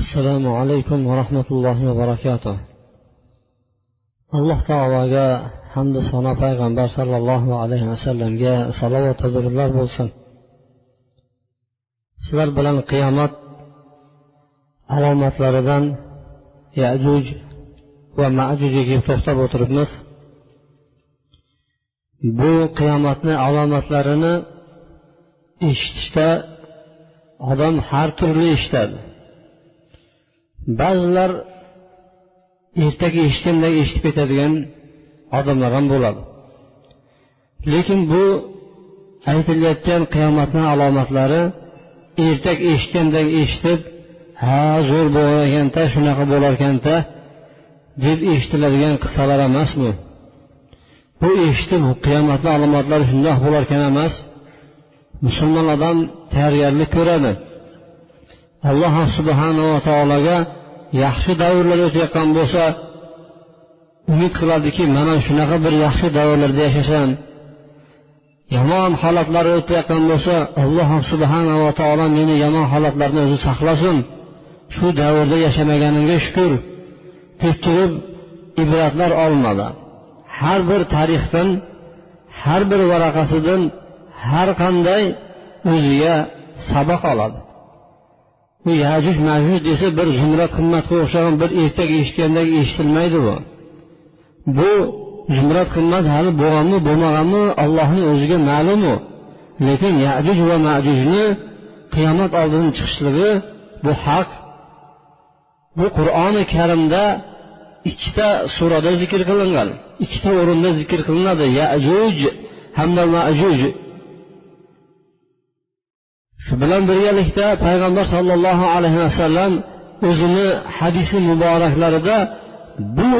Assalomu alaykum va rahmatullohi va barakatuh. Alloh taologa hamda sano payg'ambar sollallohu alayhi vasallamga salovat durudlar bo'lsin. Sizlar bilan qiyomat alomatlaridan yajuj va majujiga kelib to'xtab o'tiribmiz. Bu qiyomatni alomatlarini eshitishda odam har turli eshitadi. Ba'zilar ertaga eshitganday eshitib ketadigan odamlar ham bo'ladi. Lekin bu aytilayotgan qiyomatni alomatlari ertak eshitgandek eshitib ha zo'r bo'lar ekanda shunaqa bo'lar ekanda deb eshitiladigan qissalar emas bu bu eshitib qiyomatni alomatlari shundoq bo'larkan emas musulmon odam tayyorgarlik ko'radi. Alloh subhanava taologa yaxshi davrlar o'tayotgan bo'lsa umid qiladiki mana shunaqa bir yaxshi davrlarda yashasam yomon holatlar o'tayotgan bo'lsa alloh subhanava taolo meni yomon holatlardan o'zi saqlasin. Shu davrda yashamaganimga shukur deb turib ibratlar olinadi har bir tarixdan har bir varaqasidan har qanday o'ziga saboq oladi. Bu yajuj majuj desa bir zumra qimmatga o'xshagan bir ertak eshitgandek eshitilmaydi bu. Bu zumrat qimmat hali bo'lganmi bo'lmaganmi allohni o'ziga ma'lumu. Lekin yajuj va majujni qiyomat oldidan chiqishligi bu haq. Bu qur'oni karimda ikkita surada zikr qilingan ikkita o'rinda zikr qilinadi. Yajuj hamda majuj. Shu bilan birgalikda payg'ambar sollallohu alayhi vasallam o'zini hadisi muboraklarida bu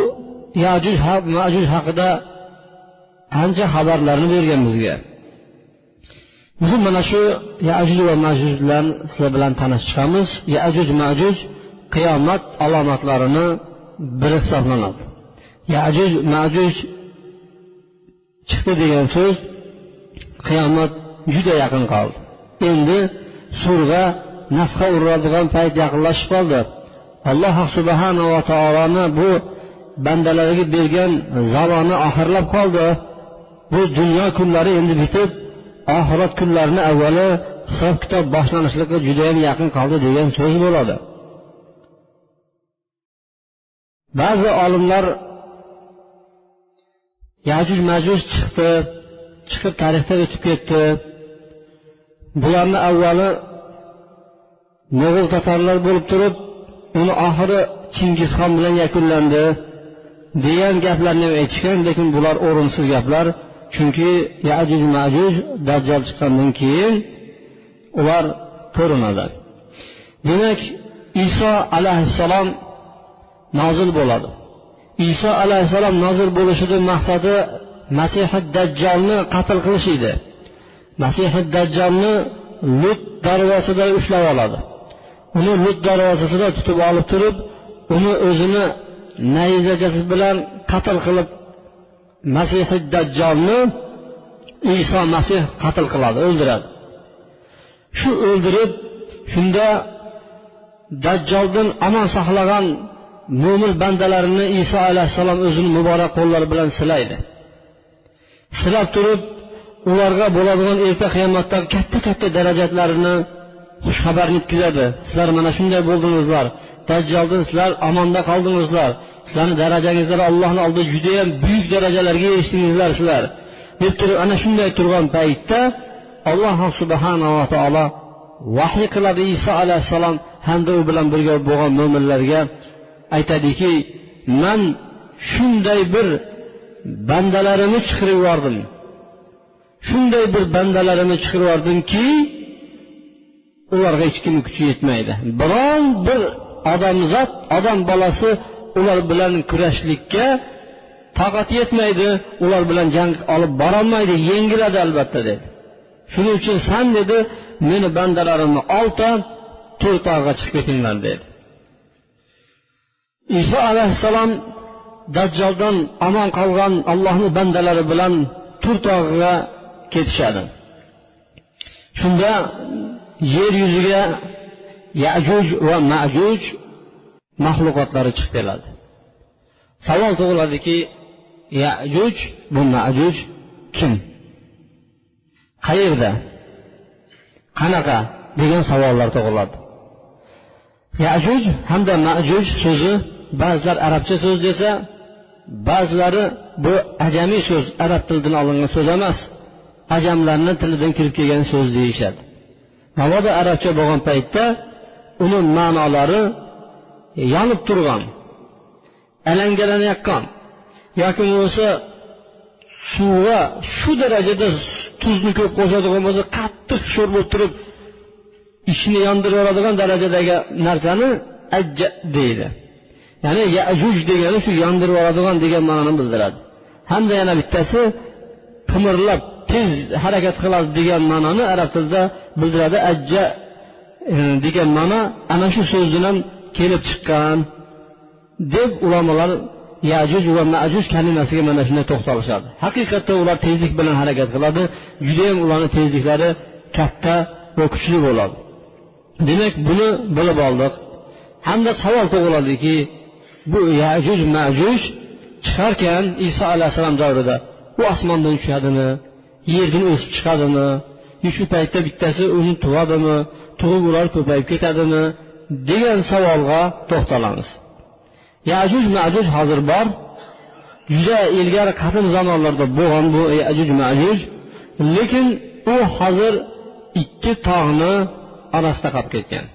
yajuj majuj haqida ancha xabarlarni bergan bizga. Bugun mana shu yajuj va majuj bilan sizlar bilan tanishib chiqamiz yajuj majuj qiyomat alomatlarini biri hisoblanadi. Yajuj majuj chiqdi degan so'z qiyomat juda yaqin qoldi. Endi surga nafqa uradigan payt yaqinlashib qoldi. Alloh subhanava taoloni bu bandalariga bergan zamoni oxirlab qoldi. Bu dunyo kunlari endi bitib oxirat kunlarini avvali hisob kitob boshlanishligiga judayam yaqin qoldi degan so'z bo'ladi. Ba'zi olimlar yajuj majuj chiqdi chiqib tarixda o'tib ketdi. Bularni avvali mo'g'ul tatarlar bo'lib turib uni oxiri chingizxon bilan yakunlandi degan gaplarni ham aytishgan lekin bular o'rinsiz gaplar. Chunki yajuj majuj dajjal chiqqandan keyin ular ko'rinadi. Demak iso alayhissalom nozil bo'ladi. Iso alayhissalom nozil bo'lishidan maqsadi masihi dajjolni qatl qilish edi. Masihi dajjolni lut darvozasida ushlab oladi. Uni lut darvozasida tutib olib turib uni o'zini nayzachasi bilan qatl qilib masihi dajjolni iso masih qatl qiladi o'ldiradi. Shu o'ldirib shunda dajjoldan omon saqlagan mo'min bandalarini iso alayhissalom o'zini muborak qo'llari bilan silaydi. Silab turib ularga bo'ladigan erta qiyomatdagi katta katta darajatlarini xushxabar yetkazadi. Sizlar mana shunday bo'ldingizlar. Dajjoldan sizlar omonda qoldingizlar. Sizlarni darajangizlar allohni oldida judayam buyuk darajalarga erishdingizlar sizlar. Deb turib ana shunday turgan paytda alloh subhanava taolo vahiy qiladi iso alayhissalom hamda u bilan birga bo'lgan mo'minlarga aytadiki man shunday bir bandalarimni chiqarib yubordim. Shunday bir bandalarini chiqarib yubordimki ularga hech kimni kuchi yetmaydi. Biron bir odamzod odam bolasi ular bilan kurashlikka toqati yetmaydi ular bilan jang olib borolmaydi yengiladi albatta dedi. Shuning uchun san dedi meni bandalarimni olta to'rt tog'ga chiqib ketinglar dedi. Iso alayhissalom dajjoldan omon qolgan allohni bandalari bilan tur tog'iga ketishadi. Shunda yer yuziga yajuj va majuj maxluqotlari chiqib keladi. Savol tug'iladiki yajuj bu majuj kim? Qayerda? Qanaqa? degan savollar tug'iladi. Yajuj hamda majuj so'zi ba'zilar arabcha so'z desa ba'zilari bu ajamiy so'z arab tilidan olingan so'z emas. Ajamlarni tilidan kirib kelgan so'z deyishadi. Mabodo arabcha bo'lgan paytda uni ma'nolari yonib turgan alangalanayotgan yoki bo'lmasa suvga shu darajada tuzni ko'p qo'shadigan bo'lsa qattiq sho'r bo'lib turib ishni yondirib yuboradigan darajadagi narsani ajja deydi. Ya'ni yajuj degani shu yondirib yuboradigan degan ma'noni bildiradi. Hamda yana bittasi qimirlab tez harakat qiladi degan ma'noni arab tilida bildiradi. Ajja e, degan ma'no ana shu so'zdan ham kelib chiqqan deb ulamolar yajuj va majuj kalimasiga mana shunday to'xtalishadi. Haqiqatda ular tezlik bilan harakat qiladi. Judayam ularni tezliklari katta va kuchli bo'ladi. Demak buni bilib oldik hamda savol tug'iladiki bu yajuj majuj chiqarkan iso alayhissalom davrida u osmondan tushadimi? Yerdan o'sib chiqadimi? Shu paytda bittasi uni tug'adimi? Tug'ib ular ko'payib ketadimi? degan savolga to'xtalamiz. Yajuj majuj hozir bor. Juda ilgari qadim zamonlarda bo'lgan bu yajuj majuj. Lekin u hozir ikki tog'ni orasida qolib ketgan.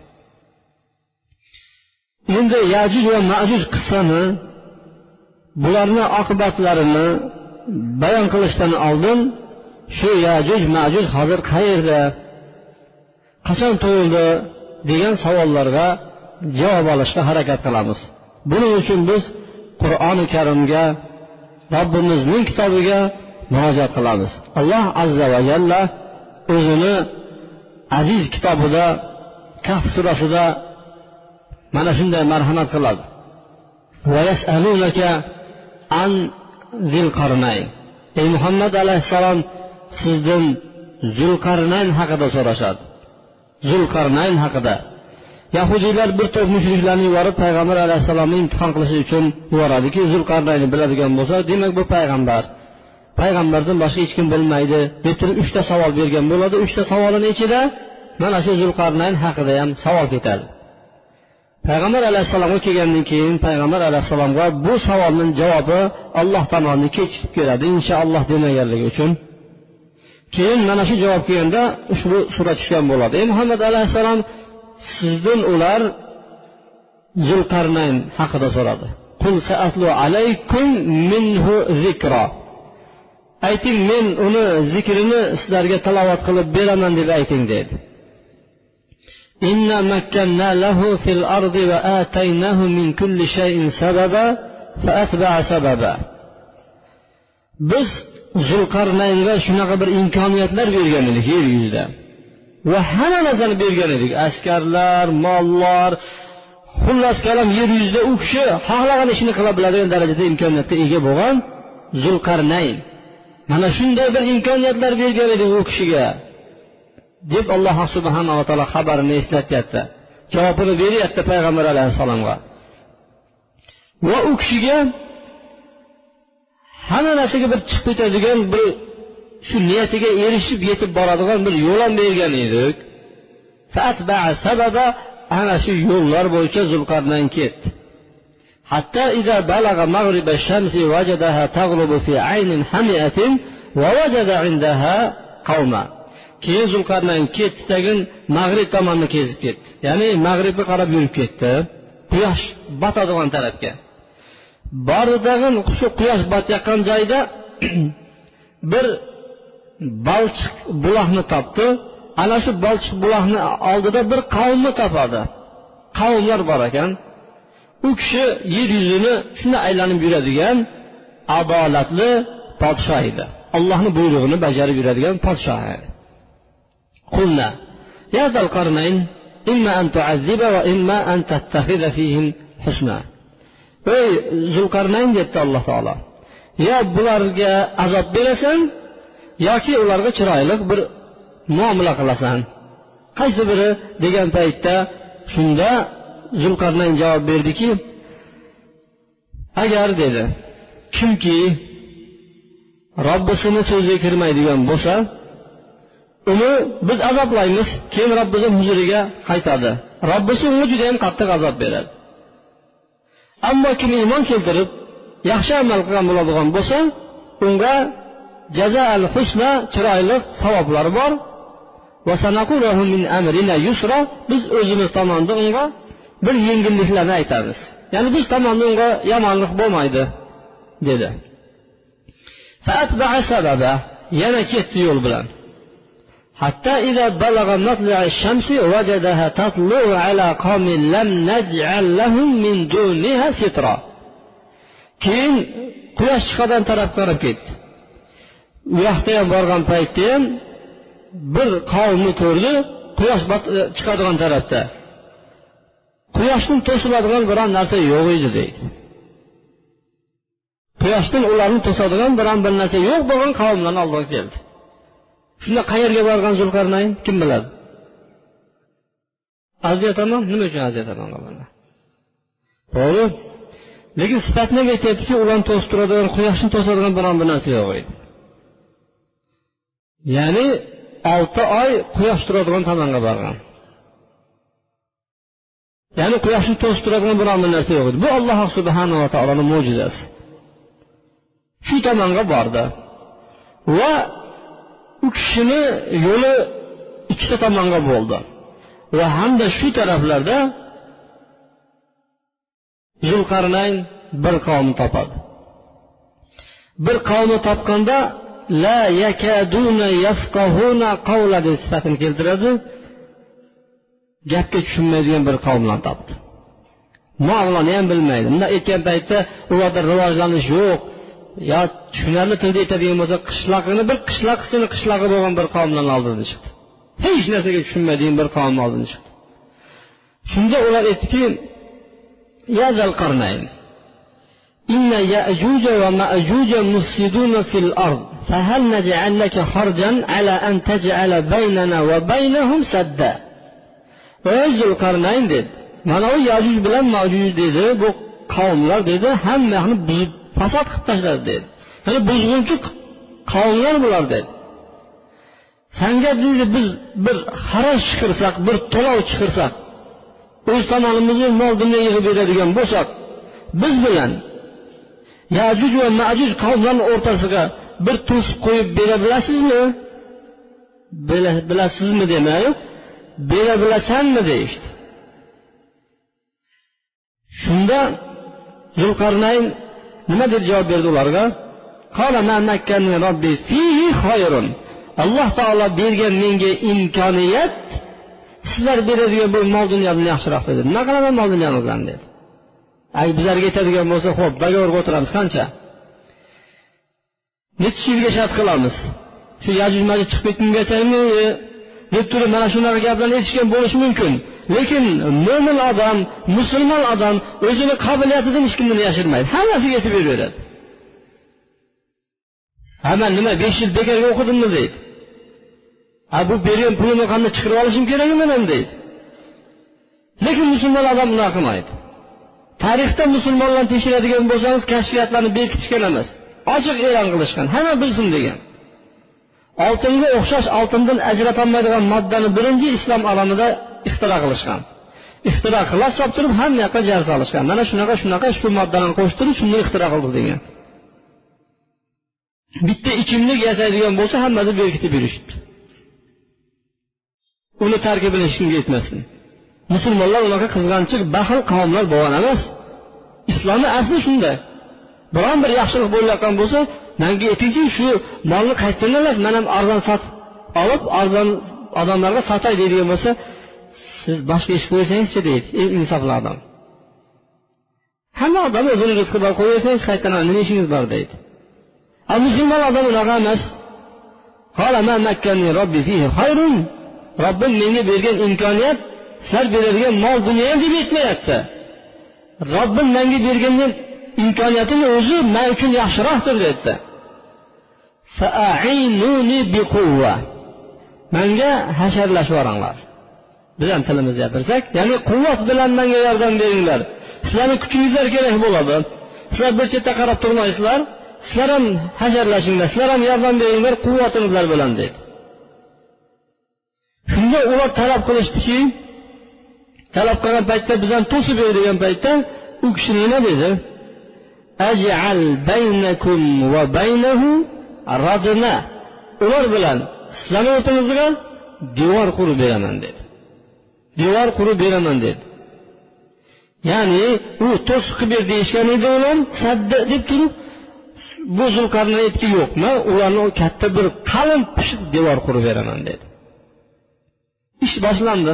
Endi yajuj va majuj qissani bularni oqibatlarini bayon qilishdan oldin shu yajuj majuj hozir qayerda? Qachon tug'ildi degan savollarga javob olishga harakat qilamiz. Buning uchun biz qur'oni karimga robbimizning kitobiga murojaat qilamiz. Alloh azza va jalla o'zini aziz kitobida kaf surasida mana shunday marhamat qiladi. Ey muhammad alayhissalom sizdan zulqarnayn haqida so'rashadi. Zulqarnayn haqida. Yahudiylar bir to'p mushriklarni yuborib payg'ambar alayhissalomni imtihon qilish uchun yuboradiki zulqarnaynni biladigan bo'lsa demak bu payg'ambar. Payg'ambardan boshqa hech kim bilmaydi deb turib uchta savol bergan bo'ladi. Uchta savolini ichida mana shu zulqarnayn haqida ham savol ketadi. Payg'ambar alayhissalomga kelgandan keyin payg'ambar alayhissalomga bu savolning javobi alloh tomonidan kechikib keladi inshaalloh demaganligi uchun. keyin mana shu javob kelganda ushbu sura tushgan bo'ladi ey muhammad alayhissalom sizdan ular zulqarnayn haqida so'radi ayting men uni zikrini sizlarga tilovat qilib beraman deb ayting dedi إنا مكنا له في الأرض وآتيناه من كل شيء سببا فأتبع سببا biz zulqarnaynga shunaqa bir imkoniyatlar bergan edik yer yuzida. Va hamma narsani bergan edik. Askarlar mollar xullas kalom yer yuzida u kishi xohlagan ishini qila biladigan darajada imkoniyatga ega bo'lgan zulqarnayn mana shunday bir imkoniyatlar bergan edik u kishiga. Deb alloh subhanava taolo xabarini eslatyapti. Javobini beryapti payg'ambar alayhissalomga. Va u kishiga hamma narsaga bir chiqib ketadigan bir shu niyatiga erishib yetib boradigan bir yo'l ham bergan edik ana shu yo'llar bo'yicha zulqarnayn ketdi حتى إذا بلغ مغرب الشمس وجدها تغرب في عين حمئة ووجد عندها قوما keyin zulqarnayn ketdi tagin mag'rib tomonni kezib ketdi ya'ni mag'ribga qarab yurib ketdi quyosh botadigan tarafga boridag'in shu quyosh botayotgan joyda bir balchiq buloqni topdi ana shu balchiq buloqni oldida bir qavmni topadi qavmlar bor ekan u kishi yer yuzini shunday aylanib yuradigan adolatli podshoh edi allohni buyrug'ini bajarib yuradigan podshoh edi قلنا يا ذا القرنين إما أن تعذب وإما أن تتخذ فيهم حسنا Ey zulqarnayn debdi alloh taolo. Yo bularga azob berasan yoki ularga chiroyli bir muomala qilasan. Qaysi biri degan paytda shunda zulqarnayn javob berdiki agar dedi kimki robbisini so'ziga kirmaydigan bo'lsa uni biz azoblaymiz keyin robbisini huzuriga qaytadi. Robbisi unga judayam qattiq azob beradi. Ammo kim iymon keltirib yaxshi amal qilgan bo'ladigan bo'lsa unga jazaal husna chiroyli savoblari bor. Biz o'zimiz tomonidan unga bir yengilliklarni aytamiz. Ya'ni biz tomondan unga yomonlik bo'lmaydi dedi. Yana ketdi yo'l bilan. حتى إذا بلغ مطلع الشمس وجدها تطلع على قوم لم نجعل لهم من دونها سترا keyin quyosh chiqadigan tarafga qarab ketdi u yoqda ham borgan paytda ham bir qavmni ko'rdi quyosh chiqadigan tarafda quyoshdan to'siladigan biron narsa yo'q edi deydi quyoshdan ularni to'sadigan biron bir narsa yo'q bo'lgan qavmlarni oldiga keldi Shunda qayerga borgan zulqarnayn? Kim biladi? Aziyataman nima uchun aziyataman to'g'ri. Lekin sifatni aytyaptiki ularni to'sib turadigan quyoshni to'sadigan biron bir narsa yo'q edi. Ya'ni olti oy quyosh turadigan tomonga borgan. Ya'ni quyoshni to'sib turadigan biron bir narsa yo'q edi. Bu alloh subhanava taoloni mo'jizasi. Shu tomonga bordi. Va u kishini yo'li ikkita tomonga bo'ldi. Va hamda shu taraflarda zulqarnayn bir qavm topadi. Bir qavmni topganda la yakaduna yafqahuna qavla deb sifatini keltiradi. Gapga tushunmaydigan bir qavmlarni topdi. Muomalani ham bilmaydi. Bunday aytgan paytda ularda rivojlanish yo'q. yo tushunarli tilda aytadigan bo'lsa qishloqini bir qishloqisini qishlog'i bo'lgan bir qavmlarni oldidan chiqdi hech narsaga tushunmaydigan bir qavmni oldidan chiqdi shunda ular aytdiki يا ذا القرنين إن يأجوج ومأجوج مفسدون في الأرض فهل نجعل لك خرجا على أن تجعل بيننا وبينهم سدا ey zulqarnayn dedi mana u yajuj bilan majuj dedi bu qavmlar dedi hammani buzib fasod qilib tashladi dedi. Ya'ni buzg'unchi qavmlar bular dedi. Sanga deydi biz bir xaraj chiqirsak bir to'lov chiqirsak o'z tomonimizdan mol dunyo yig'ib beradigan bo'lsak biz bilan yajuj va majuj qavmlarni o'rtasiga bir to'siq qo'yib bera bilasizmi? Bilasizmi demay bera bilasanmi deyishdi. Shunda zulqarnayn nima deb javob berdi ularga? Alloh taolo bergan menga imkoniyat sizlar beradigan bu mol dunyodan yaxshiroq dedi. Nima qilaman mol dunyomizdan dedi. Ay bizlarga yetadigan bo'lsa ho'p договорga o'tiramiz qancha? Nechi yilga shart qilamiz? Shu yajuj majuj chiqib ketgungachami deb turib mana shunaqa gaplarni eshitgan bo'lishi mumkin. Lekin mo'min odam musulmon odam o'zini qobiliyatidan hech kimdan yashirmaydi. Hammasiga yetib beraveradi ha man nima besh yil bekorga o'qidimmi deydi. A bu bergan pulimni qanday chiqarib olishim kerak ekan deydi. Lekin musulmon odam bunaqa qilmaydi. Tarixda musulmonlarni tekshiradigan bo'lsangiz kashfiyotlarni berkitishgan emas. Ochiq e'lon qilishgan hamma bilsin degan. Oltinga o'xshash oltindan ajratolmaydigan moddani birinchi islom olamida ixtiro qilishgan. Ixtiro qila solib turib hamma yoqqa jar solishgan mana shunaqa shunaqa shu moddalarni qo'shib turib shunday ixtiro qildi degan. Bitta ichimlik yasaydigan bo'lsa hammasi berkitib yurishibdi. Uni tarkibini hech kimga aytmasdi musulmonlar unaqa qizg'anchiq baxil qavmlar bo'lgan emas. Islomni asli shunday. Biron bir yaxshilik bo'layotgan bo'lsa manga aytingchi shu molni qayerdan man ham arzon sotib olib arzon odamlarga sotay deydigan bo'lsa siz boshqa ish qo'ysangizchi deydi eng insofli odam. Hamma odam o'zini rizqi bor qo'yaversangiz qayerdan nima ishingiz bor? deydi. Musulmon odam unaqa emas. Robbim menga bergan imkoniyat sizlar beradigan mol dunyo ham deb aytmayapti robbim menga bergan imkoniyatini o'zi man uchun yaxshiroqdir deyapti. Manga hasharlashib yuboringlar biz ham tilimizda gapirsak ya'ni quvvat bilan manga yordam beringlar. Sizlarni kuchingizlar kerak bo'ladi. Sizlar bir chetda qarab turmaysizlar sizlar ham hasharlashinglar sizlar ham yordam beringlar quvvatingizlar bilan deydi shunda ular talab qilishdiki talab qilgan paytda biz to'sib ber degan paytda u kishi nima dedi? Ajal baynakum va baynahu radna ular bilan sizlarni bilan devor qurib beraman dedi. Devor qurib beraman dedi. Ya'ni u to'siq qilib ber deyishgan edi ular sadda deb turib bu zulqarni aytki yo'q man ularni katta bir qalin pishiq devor qurib beraman dedi. Ish boshlandi.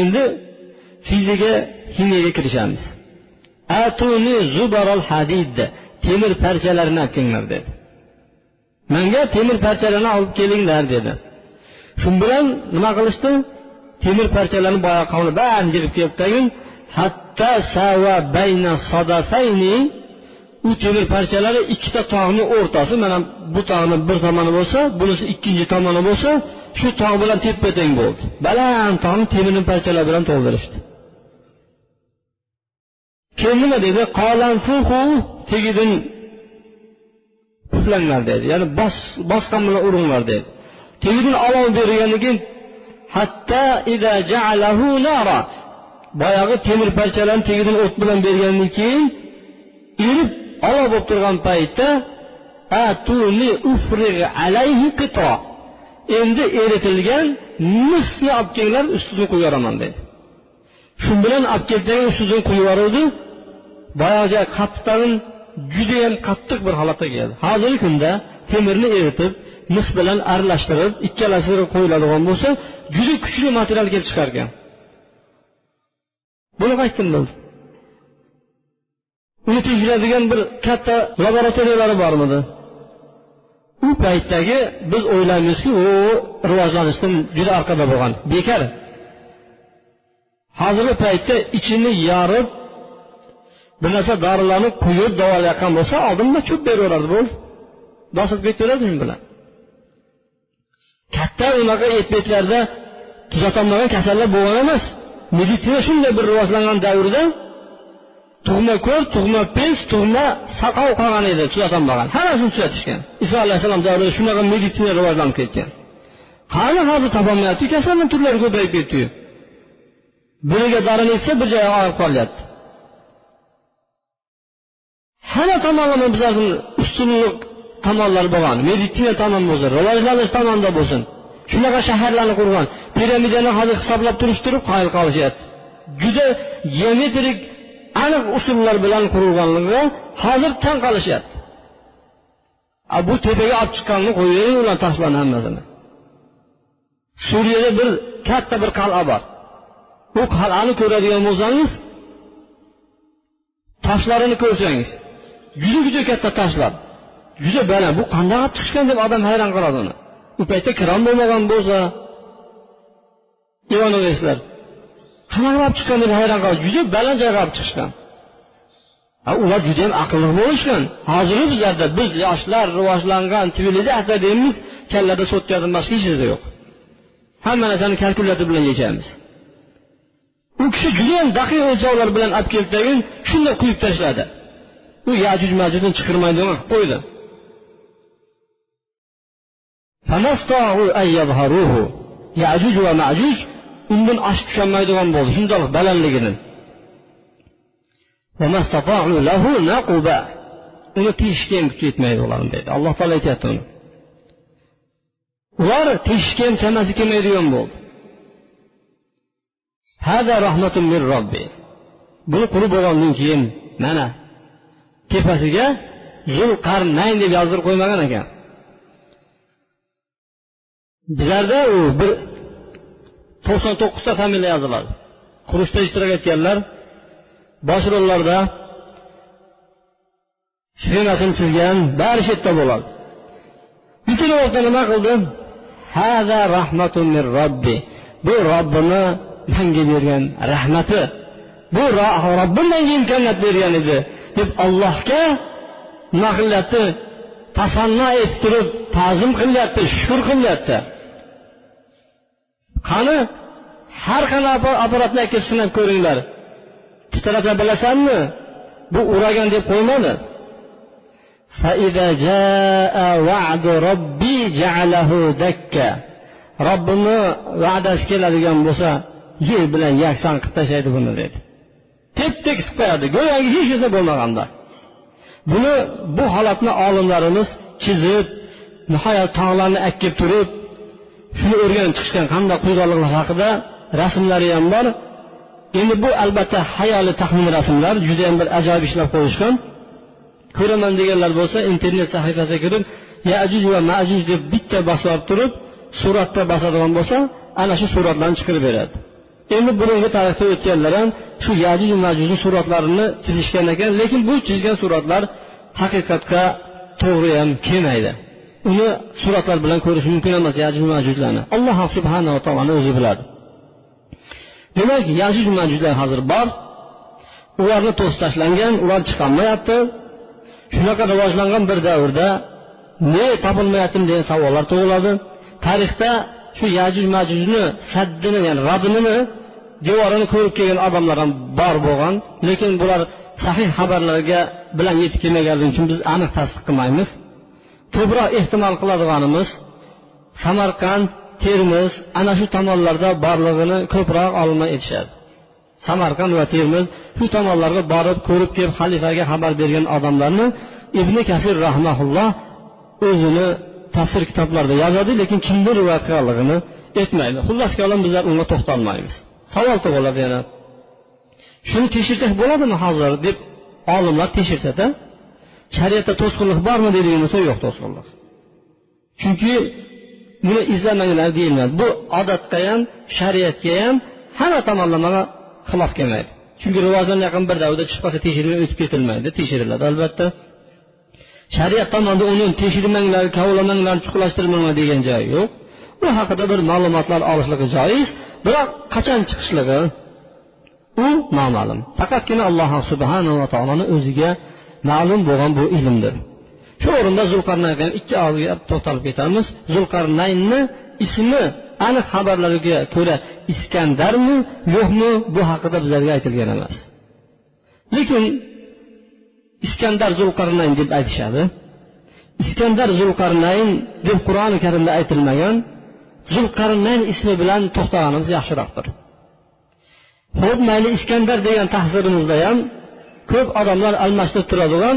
Endi fizika ximiyaga kirishamiz. Atuni zubaral hadid temir parchalarini olib kelinglar dedi. Manga temir parchalarni olib kelinglar dedi. Shu bilan nima qilishdi? Temir parchalarni boya qavni barini yig'ib kelib tagin sava bayna sadafayni u temir parchalari ikkita tog'ni o'rtasi mana bu tog'ni bir tomoni bo'lsa bunisi ikkinchi tomoni bo'lsa shu tog' bilan teppa teng bo'ldi. Baland tog'ni temirni parchalar bilan to'ldirishdi. Keyin nima dedi tegidin puflanglar dedi. Ya'ni bosqan bilan uringlar dedi. Tegidin olov bergandan keyin hatta ida ja'alahu nara. Boyagi temir parchalarni tegidin o't bilan bergandan keyin erib olov bo'lib turgan paytda atuni ufrig alayhi qito endi eritilgan misni olib kelinglar ustidan qo'yib yuboraman dedi. Shu bilan olib kelsaga ustidan qo'yib yuboruvdi boyagi qattiqdan judayam qattiq bir holatga keldi hozirgi kunda temirni eritib mis bilan aralashtirib ikkalasi qo'yiladigan bo'lsa juda kuchli material kelib chiqar ekan buni qayerdan bildi uni tekshiradigan bir katta laboratoriyalari bormidi u paytdagi biz o'ylaymizki u rivojlanishdan juda orqada bo'lgan bekor hozirgi paytda ichini yorib bir narsa dorilarni quyib davolayotgan bo'lsa oldinda cho'p beraveradi bo'ldi. Bosib ketaveradi men bilan. Katta unaqa betlarda tuzatolmagan kasallar bo'lgan emas. Meditsina shunday bir rivojlangan davrda tug'ma ko'r tug'ma pes tug'ma soqov qolgan edi tuzatolmagan hammasini tuzatishgan. Iso alayhissalom davrida shunaqa meditsina rivojlanib ketgan. Qani hozir topolmayapti? Kasalni turlari ko'payib ketdiyu biriga dorini ichsa bir joyi og'rib qolyapti hamma tomonlama bizlarni ustunlik tomonlari bo'lgan meditsina tomon bo'lsin rivojlanish tomonida bo'lsin shunaqa shaharlarni qurgan piramidani hozir hisoblab turish turib qoyil qolishyapti juda geometrik aniq usullar bilan qurilganligi hozir tan qolishyapti bu tepaga olib chiqqanini qo'yavering ular toshlarni hammasini suriyada bir katta bir qal'a bor u qal'ani ko'radigan bo'lsangiz toshlarini ko'rsangiz juda juda katta toshlar juda baland bu qanday olib chiqishgan deb odam hayron qoladi uni. U paytda kran bo'lmagan bo'lsa evanoveslar qanaqa olib chiqqan deb hayron qoladi? Juda baland joyga olib chiqishgan. Ular judayam aqlli bo'lishgan. Hozirgi bizlarda biz yoshlar rivojlangan sivilizatsiya deymiz kallada so'tkadan boshqa hech narsa yo'q. Hamma narsani kalkulyator bilan yechamiz. U kishi judayam daqiq o'lchovlar bilan olib kelib shunday quyib tashladi. U yajuj majujni chiqirmaydimi qo'ydi yajuj va majuj undan oshib tusholmaydigan bo'ldi shundoq balandligini uni teshishga ham kuchi yetmaydi ularni deydi alloh taolo aytyapti uni ular teshishga ham chamasi kelmaydigan bo'ldi Hada rahmatun lirrobb. buni qurib bo'lgandan keyin mana tepasiga zulqarnayn deb yozdirib qo'ymagan ekan. Bizlarda u bir to'qson to'qqizta familiya yoziladi. Qurishda ishtirok etganlar bosh rollarda sxemasini chizgan bari shu yerda bo'ladi. Butun o'rta nima qildi? Hada rahmatun min robbi. Bu robbini menga bergan rahmati. Bu robbim menga imkoniyat bergan edi. Deb allohga nima qilyapti tasanno etib turib ta'zim qilyapti shukur qilyapti. Qani? Har qanday apparatni kelib sinab ko'ringlar. Titrata bilasanmi? Bu uragan deb qo'ymadi. Robbimni va'dasi keladigan bo'lsa yer bilan yakson qilib tashlaydi buni dedi. Tep tekis qilib qo'yadi go'yoki hech narsa bo'lmaganda. Buni bu holatni olimlarimiz chizib nihoyat tog'larni akkib turib shuni o'rganib chiqishgan qanday quyuqliklar haqida rasmlari ham bor. Endi bu albatta hayoli taxmin rasmlar judayam bir ajoyib ishlab qo'yishgan. Ko'raman deganlar bo'lsa internet sahifasiga kirib yajuj va majuj deb bitta bosib turib suratda bosadigan bo'lsa ana shu suratlarni chiqarib beradi. Endi burungi tarixda o'tganlar ham shu yajuj majujni suratlarini chizishgan ekan lekin bu chizgan suratlar haqiqatga to'g'ri ham kelmaydi. Uni suratlar bilan ko'rish mumkin emas yajuj majujlarni alloh subhanava taoloni o'zi biladi. Demak yajuj majujlar hozir bor. Ularni to'sib tashlangan ular chiqolmayapti. Shunaqa rivojlangan bir davrda ne topilmayaptimi degan savollar tug'iladi. Tarixda shu yajuj majujni saddini ya'ni radinini devorini ko'rib kelgan odamlar ham bor bo'lgan. Lekin bular sahih xabarlarga bilan yetib kelmaganligi uchun biz aniq tasdiq qilmaymiz. Ko'proq ehtimol qiladiganimiz samarqand termiz ana shu tomonlarda borlig'ini ko'proq olma aytishadi samarqand va termiz shu tomonlarga borib ko'rib kelib xalifaga xabar bergan odamlarni ibn kasir rahmaulloh o'zini tafsir kitoblarida yozadi lekin kimdir rivoyat qilganligini aytmaydi. Xullas kalom bizlar unga to'xtalmaymiz. Savol tug'iladi yana. Shuni tekshirsak bo'ladimi hozir deb olimlar tekshirsada shariatda to'sqinlik bormi deydigan bo'lsa yo'q to'sqinlik. Chunki buni izlamanglar deyiladi bu odatga ham shariatga ham hamma tomonlama xilof kelmaydi. Chunki rivojlanayotgan bir davrda chiqib qolsa tekshiruvdan o'tib ketilmaydi tekshiriladi albatta. Shariat tomonidan uni tekshirmanglar kavlamanglar chuqurlashtirmanglar degan joyi yo'q. Bu haqida bir ma'lumotlar olishligi joiz. Biroq qachon chiqishligi u noma'lum. Faqatgina alloh subhanava taoloni o'ziga ma'lum bo'lgan bu ilmdir. Shu o'rinda zulqarnayn ikki og'izga to'xtalib ketamiz. Zulqarnaynni ismi aniq xabarlarga ko'ra iskandarmi yo'qmi bu haqida bizlarga aytilgan emas. Lekin iskandar zulqarnayn deb aytishadi. Iskandar zulqarnayn deb qur'oni karimda aytilmagan zulqarnayn ismi bilan to'xtaganimiz yaxshiroqdir ho'p mayli iskandar degan tahzirimizda ham ko'p odamlar almashtirib turadigan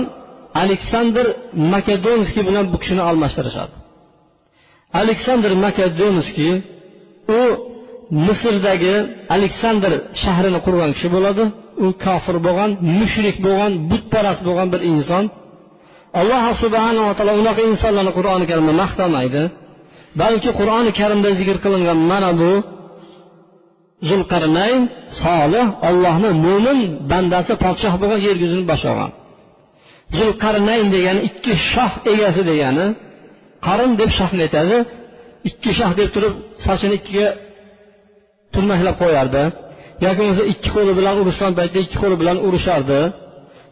aleksandr makedonskiy bilan bu kishini almashtirishadi. Aleksandr makedonskiy u misrdagi aleksandr shahrini qurgan kishi bo'ladi. U kofir bo'lgan mushrik bo'lgan butparast bo'lgan bir inson. Alloh subhanava taolo unaqa insonlarni qur'oni karimda maqtamaydi. Balki qur'oni karimda zikr qilingan mana bu zulqarnayn solih ollohni mo'min bandasi podshoh bo'lgan yer yuzini boshqargan. Zulqarnayn degani ikki shoh egasi degani qarin deb shohni aytadi. Ikki shoh deb turib sochini ikkiga turmaklab qo'yardi. Yoki bo'lmasa ikki qo'li bilan urushgan paytda ikki qo'li bilan urishardi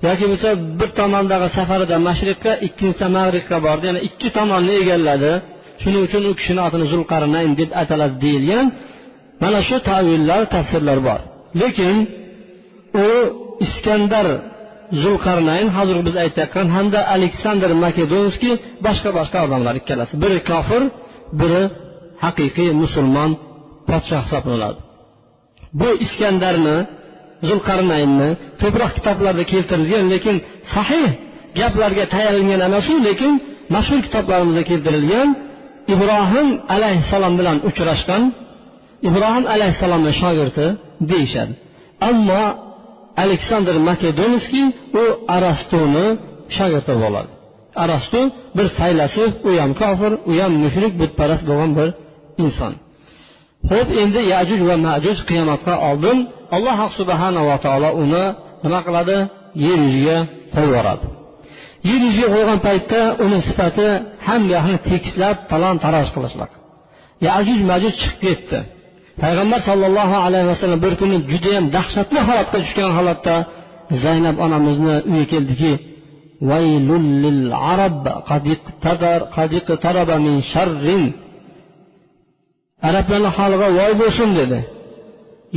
yoki bo'lmasa bir tomondagi safarida mashriqqa ikkinchisi mag'ribga bordi. Ya'ni ikki tomonni egalladi. Shuning uchun u kishini otini zulqarnayn deb ataladi deyilgan mana shu tavillar tafsirlar bor. Lekin u iskandar zulqarnayn hozir biz aytayotgan hamda aleksandr makedonskiy boshqa boshqa odamlar ikkalasi. Biri kofir biri haqiqiy musulmon podshoh hisoblanadi. Bu iskandarni zulqarnaynni ko'proq kitoblarda keltirilgan lekin sahih gaplarga tayangan emas u lekin mashhur kitoblarimizda keltirilgan ibrohim alayhissalom bilan uchrashgan. Ibrohim alayhissalomni shogirdi deyishadi. Ammo aleksandr makedonskiy u arastuni shogirdi bo'ladi. Arastu bir faylasuf u ham kofir u ham mushrik butparast bo'lgan bir inson. Ho'p endi yajuj va majuj qiyomatga oldin alloh subhanava taolo uni nima qiladi? Yer yuziga qo'yib yuboradi yer yuziga qo'ygan paytda uni sifati hamma tekislab talon taroj qilishlik. Yajuj majuj chiqib ketdi. Payg'ambar sollallohu alayhi vasallam bir kuni judayam dahshatli holatga tushgan holatda zaynab onamizni uyiga keldiki arablarni holiga voy bo'lsin dedi.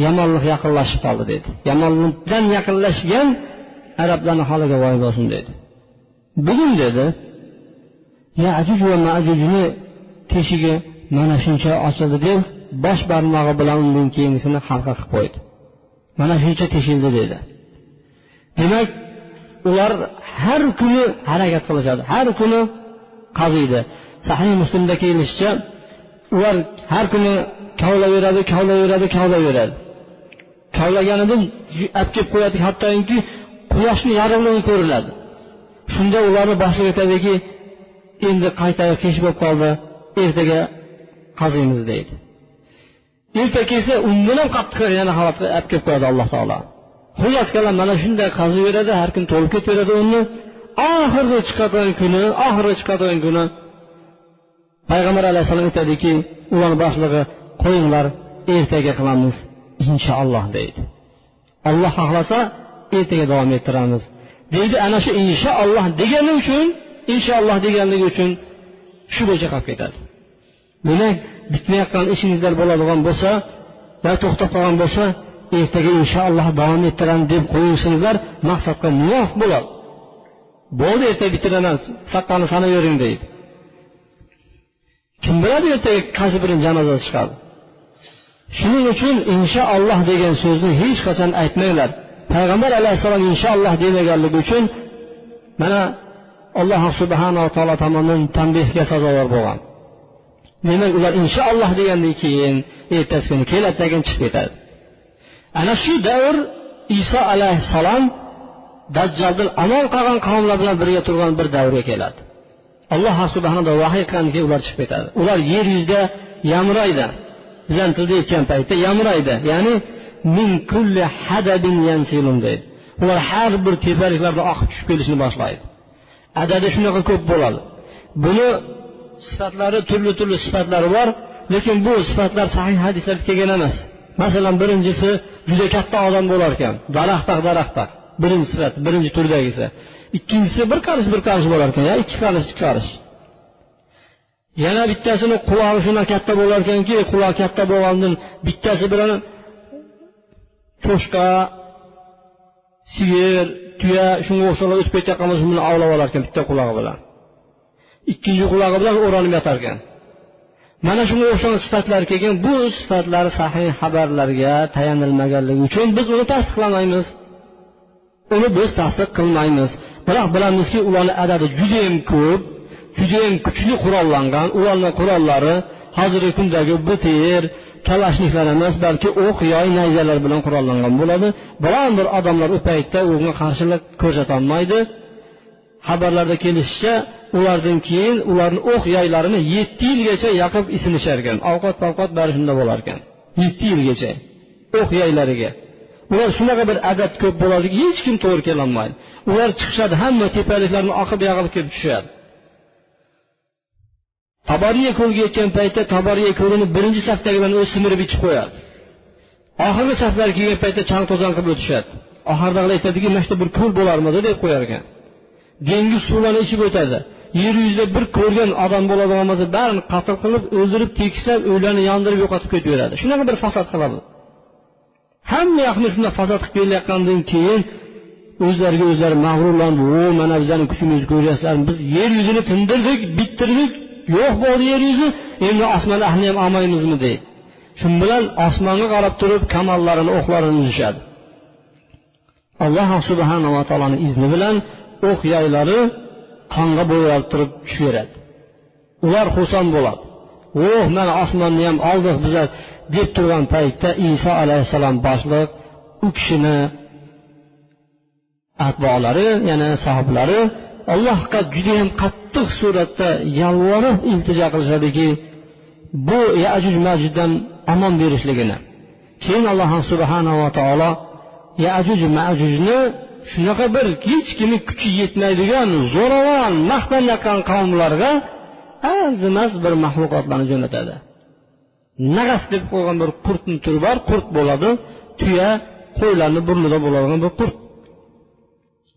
Yomonlik yaqinlashib qoldi dedi. Yomonlikdan yaqinlashgan arablarni holiga voy bo'lsin dedi. Bugun dedi yajuj va majujni teshigi mana shuncha ochildi deb bosh barmog'i bilan undan keyingisini halqa qilib qo'ydi. Mana shuncha teshildi dedi. Demak ular har kuni harakat qilishadi. Har kuni qaziydi. Sahiy muslimda kelishicha ular har kuni kovlayveradi kovlayveradi kovlayveradi kovlaganidan olib kelib qo'yadi hattoki quyoshni yorug'ligi ko'riladi. Shunda ularni boshiga aytadiki endi qayta kech bo'lib qoldi ertaga qaziymiz deydi. Erta kelsa undan ham qattiqroq yana holatga olib kelib qo'yadi alloh taolo. Xullas kalom mana shunday qaziveradi har kun to'lib ketaveradi uni. Oxirgi chiqadigan kuni oxirgi chiqadigan kuni payg'ambar alayhissalom aytadiki ularni boshlig'i qo'yinglar ertaga qilamiz inshaalloh deydi. Alloh xohlasa ertaga davom ettiramiz. Deydi ana shu inshaalloh degani uchun inshaalloh deganligi uchun shu bo'yicha qolib ketadi. Demak bitmayotgan ishingizlar bo'ladigan bo'lsa va to'xtab qolgan bo'lsa ertaga inshaalloh davom ettiramiz deb qo'yishingizlar maqsadga muvofiq bo'ladi. Bo'ldi ertaga bitiraman saqqani sanayvering deydi. Kim biladi ertaga qaysi birini janozasi chiqadi? Shuning uchun inshaalloh degan so'zni hech qachon aytmanglar. Payg'ambar alayhissalom inshaalloh demaganligi uchun mana alloh subhanava taolo tomonidan tanbehga sazovor bo'lgan. Demak ular inshaalloh degandan keyin ertasi kuni keladi degan chiqib ketadi. Ana shu davr iso alayhissalom dajjoldan amal qolgan qavmlar bilan birga turgan bir davrga keladi. Alloh subhanada vahiy qilgandan ular chiqib ketadi. Ular yer yuzida yamraydi. Bizani tilda aytgan paytda yamraydi. Ya'ni min kulli hadabin yansilun deydi. Ular har bir tepaliklardan oqib tushib kelishni boshlaydi. Adadi shunaqa ko'p bo'ladi. Buni sifatlari turli turli sifatlari bor lekin bu sifatlar sahih hadislarda kelgan emas. Masalan birinchisi juda katta odam bo'lar ekan. Daraxtaq daraxtaq birinchi sifat birinchi turdagisi ikkinchisi bir qarish bir qarish bo'lar ekan ikki qarish ikki qarish yana bittasini qulog'i shunaqa katta bo'lar ekanki quloq katta bo'lgandan bittasi bilan cho'chqa sigir tuya shunga o'xshagan o'tib ketayotgan bo'lsa buni ovlab olar ekan bitta qulog'i bilan. Ikkinchi qulog'i bilan o'ranib yotar ekan mana shunga o'xshagan sifatlar kelgan bu sifatlar sahih xabarlarga tayanilmaganligi uchun biz uni tasdiqlamaymiz. Uni biz tasdiq qilmaymiz. Biroq bilamizki ularni adadi judayam ko'p judayam kuchli qurollangan. Ularni qurollari hozirgi kundagi btr kalashniklar emas balki o'q yoy nayzalar bilan qurollangan bo'ladi. Biron bir odamlar u paytda unga qarshilik ko'rsatolmaydi. Xabarlarda kelishicha ulardan keyin ularni o'q yoylarini yetti yilgacha yoqib isinishar ekan ovqat povqat bari shunda bo'lar ekan yetti yilgacha o'q yoylariga ular shunaqa bir adat ko'p bo'ladiki hech kim to'g'ri kelolmaydi. Ular chiqishadi hamma tepaliklarni oqib yog'ilib kelib tushadi. Taboriya ko'lga yetgan paytda taboriya ko'lini birinchi safdagilarni o'zi simirib ichib qo'yadi. Oxirgi saflar kelgan paytda chang to'zon qilib o'tishadi. Oxiridagilar aytadiki mana shu bir ko'l bo'larmidi deb qo'yar ekan. Dengiz suvlarini ichib o'tadi. Yer yuzida bir ko'rgan odam bo'ladigan bo'lsa barini qatl qilib o'ldirib tekislab uylarni yondirib yo'qotib ketaveradi. Shunaqa bir fasod qiladi. Hamma yoqni shunday fasod qilib kelayotgandan keyin o'zlariga o'zlari mag'rurlanib o mana bizani kuchimizni ko'ryapsizlarmi biz yer yuzini tindirdik bittirdik yo'q bo'ldi yer yuzi endi osmon ahlini ham olmaymizmi deydi. Shu bilan osmonga qarab turib kamollarini o'qlarini uzishadi. Alloh subhanava taoloni izni bilan o'q yaylari qonga bo'yalib turib tushaveradi. Ular xursand bo'ladi. Oh mana osmonni ham oldik bizlar deb turgan paytda iso alayhissalom boshliq u kishini atbolari yana sohiblari allohga judayam qattiq suratda yolvorib iltijo qilishadiki bu yajuj majuddan omon berishligini keyin alloh subhanava taolo yajuj majujni shunaqa bir hech kimni kuchi yetmaydigan zo'ravon maqtanayotgan qavmlarga arzimas bir maxluqotlarni jo'natadi. Nag'as deb qo'ygan bir qurtni turi bor qurt bo'ladi tuya qo'ylarni burnida bo'ladigan bir qurt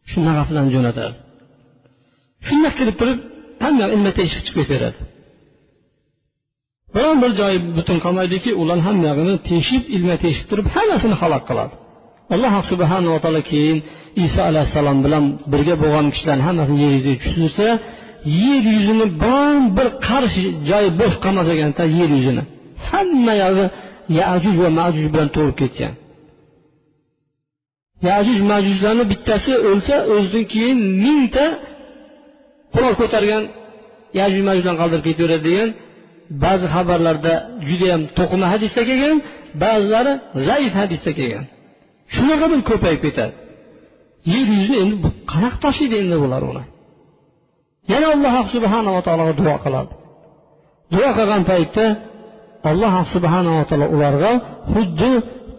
shu nag'aslarni jo'natadi. Shundoq kelib turib hamma ilma teshik chiqib ketaveradi? Biron bir joyi butun qolmaydiki ularni hammag'ini teshib ilma teshib turib hammasini halok qiladi. Alloh subhanava taolo keyin iso alayhissalom bilan birga bo'lgan kishilarni hammasini yer yuziga tushirsa yer yuzini biron bir qarshi joyi bo'sh qolmas ekanda yer yuzini hamma yog'i yajuj va majuj bilan to'lib ketgan. Yajuj majujlarni bittasi o'lsa o'zidan keyin mingta qurol ko'targan yajuj majujlarni qoldirib ketaveradi degan ba'zi xabarlarda judayam to'qima hadisda kelgan ba'zilari zaif hadisda kelgan. Shunaqa bir ko'payib ketadi. Yer yuzi endi qanaqa tashiydi endi bular uni. Yana alloh subhanava taologa duo qiladi. Duo qilgan paytda alloh subhanava taolo ularga xuddi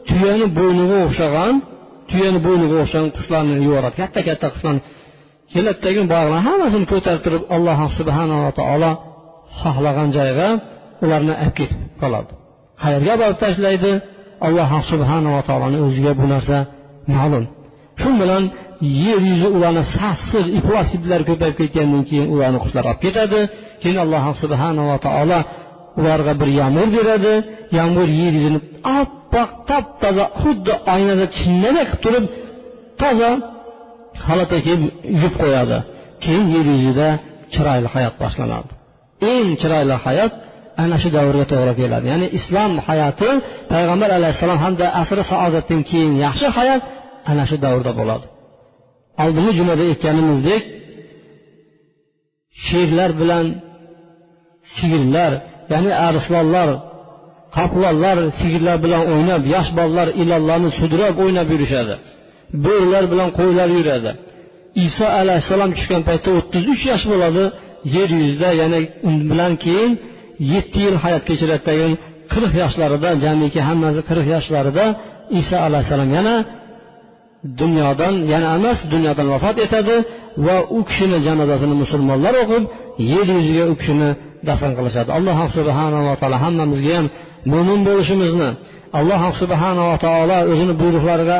tuyani bo'yniga o'xshagan tuyani bo'yniga o'xshagan qushlarni yuboradi. Katta katta qushlarni keladidagi boyag'larni hammasini ko'tarib turib alloh subhanava taolo xohlagan joyga ularni olib ketib qoladi. Qayerga borib tashlaydi alloh subhanava taoloni o'ziga bu narsa ma'lum. Shu bilan yer yuzi ularni sassiq iflos itlar ko'payib ketgandan keyin ularni qushlar olib ketadi. Keyin alloh subhanava taolo ularga bir yomg'ir beradi. Yomg'ir yer yuzini oppoq top toza xuddi oynada chinnadek qilib turib toza xalata kiyib yuvib qo'yadi. Keyin yer yuzida chiroyli hayot boshlanadi. Eng chiroyli hayot ana shu davrga to'g'ri keladi. Ya'ni islom hayoti payg'ambar alayhissalom hamda asri saodatdan keyin yaxshi hayot ana shu davrda bo'ladi. Oldingi jumada aytganimizdek sherlar bilan sigirlar ya'ni arslonlar qoplonlar sigirlar bilan o'ynab yosh bolalar ilonlarni sudrab o'ynab yurishadi. Bo'rilar bilan qo'ylar yuradi. Iso alayhissalom tushgan paytda o'ttiz uch yosh bo'ladi. Yer yuzida yana undan bilan keyin yetti yil hayot kechiradi qirq yoshlarida jamiki hammasi qirq yoshlarida iso alayhissalom yana dunyodan yana emas dunyodan vafot etadi va u kishini janozasini musulmonlar o'qib yer yuziga u kishini dafn qilishadi. Alloh subhanava taolo hammamizga ham mo'min bo'lishimizni alloh subhanava taolo o'zini buyruqlariga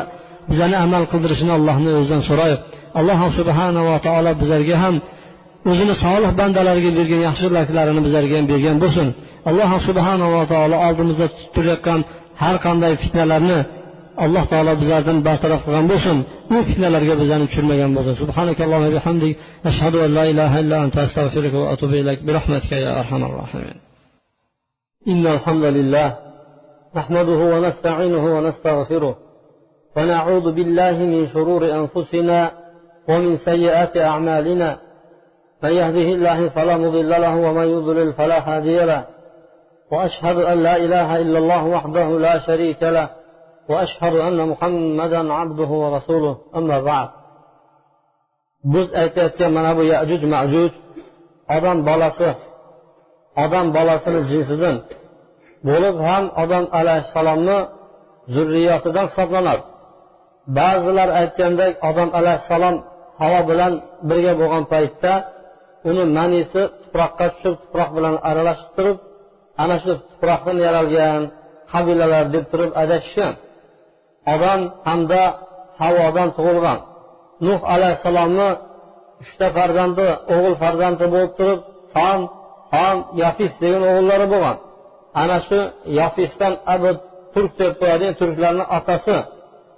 bizani amal qildirishini allohni o'zidan so'raylik alloh subhanava taolo bizlarga ham o'zini solih bandalariga bergan yaxshiliklarini bizlarga ham bergan bo'lsin. Alloh subhanava taolo oldimizda turayotgan har qanday fitnalarni alloh taolo bizlardan bartaraf qilgan bo'lsin. U fitnalarga bizlarni tushirmagan bo'lsin. Subhanakallohi ashhadu an la ilaha illa anta va atubu ilayk. Bi rahmatika ya arhamar hamdalillah. Nahmaduhu va nasta'inuhu va nastaghfiruh. ونعوذ بالله من شرور أنفسنا ومن سيئات أعمالنا. من يهده الله فلا مضل له ومن يضلل فلا هادي له. وأشهد أن لا إله إلا الله وحده لا شريك له. وأشهد أن محمدا عبده ورسوله. أما بعد. biz aytayotgan mana bu yajuj majuj odam bolasi odam bolasini jinsidan bo'lib ham odam alayhissalomni zurriyotidan hisoblanadi ba'zilar aytgandek odam alayhissalom havo bilan birga bo'lgan paytda uni manisi tuproqqa tushib tuproq bilan aralashib turib ana shu tuproqdan yaralgan qabilalar deb turib adashishgan odam hamda havodan tug'ilgan. Nuh alayhissalomni uchta farzandi o'g'il farzandi bo'lib turib som ham yafis degan o'g'illari bo'lgan. Ana shu yafisdan abu turk deb qo'yadigan turklarni otasi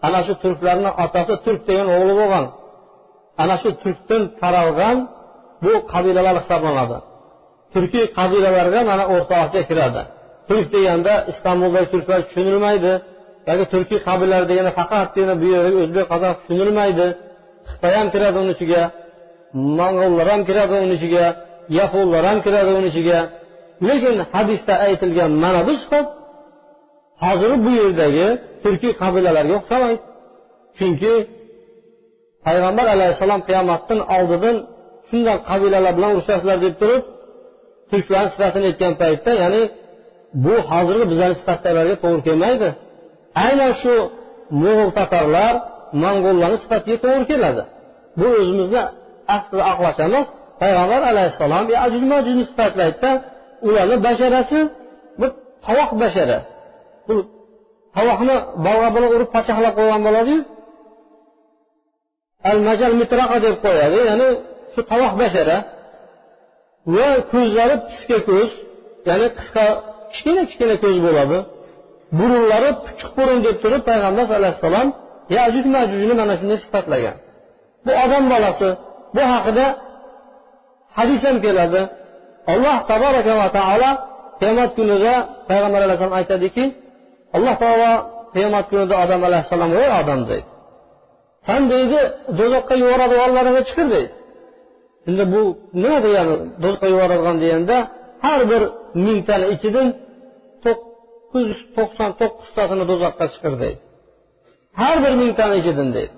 ana shu turklarni otasi turk degan o'g'li bo'lgan. Ana shu turkdan taralgan bu qabilalar hisoblanadi. Turkiy qabilalarga mana o'rta osiyo kiradi. Turk deganda istanbuldagi turklar tushunilmaydi yoki turkiy qabilalar deganda faqatgina bu yerdagi o'zbek qozoq tushunilmaydi. Xitoy ham kiradi uni ichiga mong'ollar ham kiradi uni ichiga yaponlar ham kiradi uni ichiga. Lekin hadisda aytilgan mana bu sifat hozir bu yerdagi turkiy qabilalarga o'xshamaydi. Chunki payg'ambar alayhissalom qiyomatdan oldin shunday qabilalar bilan urushasizlar deb turib turklarni sifatini aytgan paytda ya'ni bu hozirgi bizlarni sifatlarga to'g'ri kelmaydi. Aynan shu mo'g'ul tatarlar mo'ng'ullarni sifatiga to'g'ri keladi. Bu o'zimizni aslida aqlash emas payg'ambar alayhissalom ajuj majujni sifatlaydida ularni basharasi bir tovoq bashara bu tovoqni bolg'a bilan urib pachaqlab qo'ygan bo'ladiyu al majal mitraqa deb qo'yadi. Ya'ni shu tovoq bashara va ko'zlari piska ko'z ya'ni qisqa kichkina kichkina ko'z bo'ladi. Burunlari puchuq burun deb turib payg'ambar alayhissalom yajuj majujni mana shunday sifatlagan. Bu odam bolasi bu haqida hadis ham keladi. Alloh taboraka va taolo qiyomat kunida payg'ambar alayhissalom aytadiki alloh taolo qiyomat kunida odam alayhissalom ey odam deydi. San deydi do'zaxga yuboradiganlaringga chiqir deydi. Endi bu nima degani do'zaxga yuboradigan deganda har bir mingtani ichidan to'qqiz yuz to'qson to'qqiztasini do'zaxga chiqir deydi. Har bir mingtani ichidan deydi.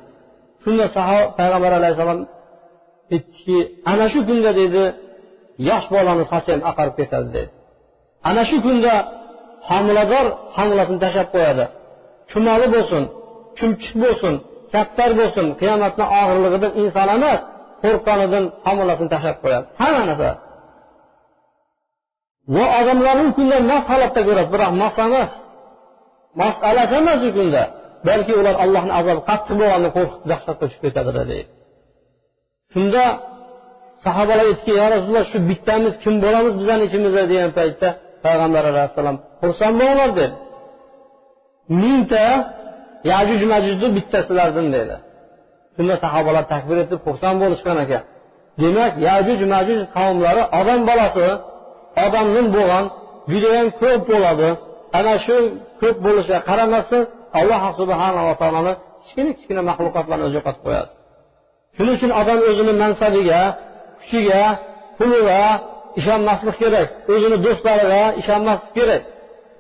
Shunda sahoba payg'ambar alayhissalom aytdiki ana shu kunda deydi yosh bolani sochi ham oqarib ketadi deydi. Ana shu kunda homilador homilasini tashlab qo'yadi. Chumoli bo'lsin chumchuq bo'lsin kaptar bo'lsin qiyomatni og'irligidan inson emas qo'rqqanidan homilasini tashlab qo'yadi. Hamma narsa. Va odamlarni u kunda mast holatda ko'radi biroq mast emas. Mast alas emas u kunda. Balki ular allohni azobi qattiq bo'lganini qo'rqib dahshatga tushib ketadilar deydi. Shunda sahobalar aytdiki yo rasululloh shu bittamiz kim bo'lamiz bizani ichimizda? degan paytda payg'ambar alayhissalom xursand bo'linglar dedi. Mingta yajuj majujni bittasilardan dedi. Shunda sahobalar takbir etib xursand bo'lishgan ekan. Demak yajuj majuj qavmlari odam bolasi odamdan bo'lgan judayam ko'p bo'ladi. Ana shu ko'p bo'lishiga qaramasdan alloh subhanava taoloni kichkina kichkina maxluqotlarni o'zi yo'qotib qo'yadi. Shuning uchun odam o'zini mansabiga kuchiga puliga ishonmaslik kerak o'zini do'stlariga ishonmaslik kerak.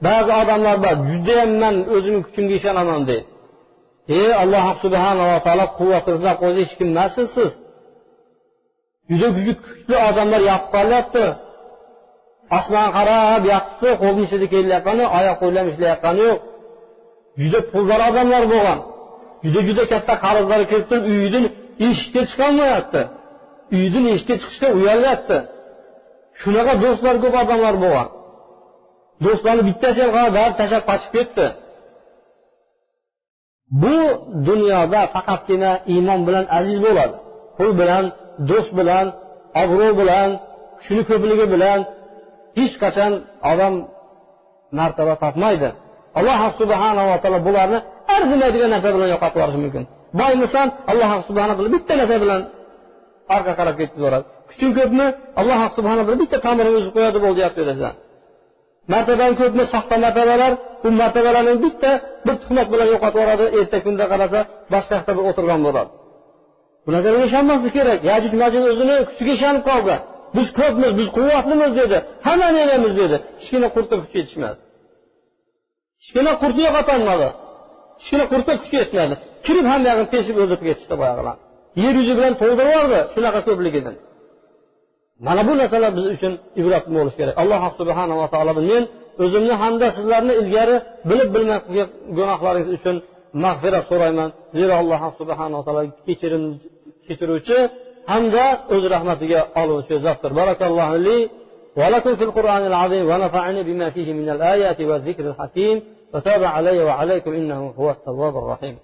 Ba'zi odamlar bor judayam man o'zimni kuchimga ishonaman deydi ey alloh subhanava taolo quvvatingizni qo'ydi hech kim emassiz siz? Juda kuchli odamlar yopib qolyapti. Osmonga qarab yotibdi qo'lni ichida kelayotgani oyoq qo'llar ishlayotgani yo'q. Juda puldor odamlar bo'lgan. Juda juda katta qarzlar kelib turib uyidan eshikka chiqolmayapti. Uyidan eshikka chiqishga uyalyapti shunaqa do'stlar ko'p odamlar bo'lgan do'stlarni bittasi ham bari tashlab qochib ketdi. Bu dunyoda faqatgina iymon bilan aziz bo'ladi. Pul bilan do'st bilan obro' bilan shuni ko'pligi bilan hech qachon odam martaba topmaydi. Alloh subhanava taolo bularni arzimaydigan narsa bilan yo'qotib yuborishi mumkin. Boymisan alloh subhana taolo bitta narsa bilan orqa qarab ketib yuboradi. Kuching ko'pmi? Alloh subhana taolo bitta tomirini uzib qo'yadi bo'ldi yotib berasan martaban ko'pmi? Soxta martabalar. Bu martabalarni bitta bir tuhmat bilan yo'qotib yuboradi. Erta kunda qarasa boshqa yoqda bir o'tirgan bo'ladi. Bu narsaga ishonmaslik kerak. Yajid majid o'zini kuchiga ishonib qoldi. Biz ko'pmiz biz quvvatlimiz dedi. Hammani yenamiz dedi. Kichkina qurtga kuchi yetishmadi. Kichkina qurtni yo'qotolmadi. Kichkina qurtga kuchi yetmadi. Kirib hammayog'ini teshib o'ldirib ketishdi boyag'ilar yer yuzi bilan to'ldirib yubordi shunaqa ko'pligidan mana bu narsalar biz uchun ibrat bo'lishi kerak alloh subhanava taolo men o'zimni hamda sizlarni ilgari bilib bilmay qilgan gunohlaringiz uchun mag'firat so'rayman zero alloh subhanava taolo kechirim kechiruvchi hamda o'z rahmatiga oluvchi zotdir barakallohu li ولكم في القرآن العظيم ونفعني بما فيه من الآيات والذكر الحكيم وتاب علي وعليكم إنه هو التواب الرحيم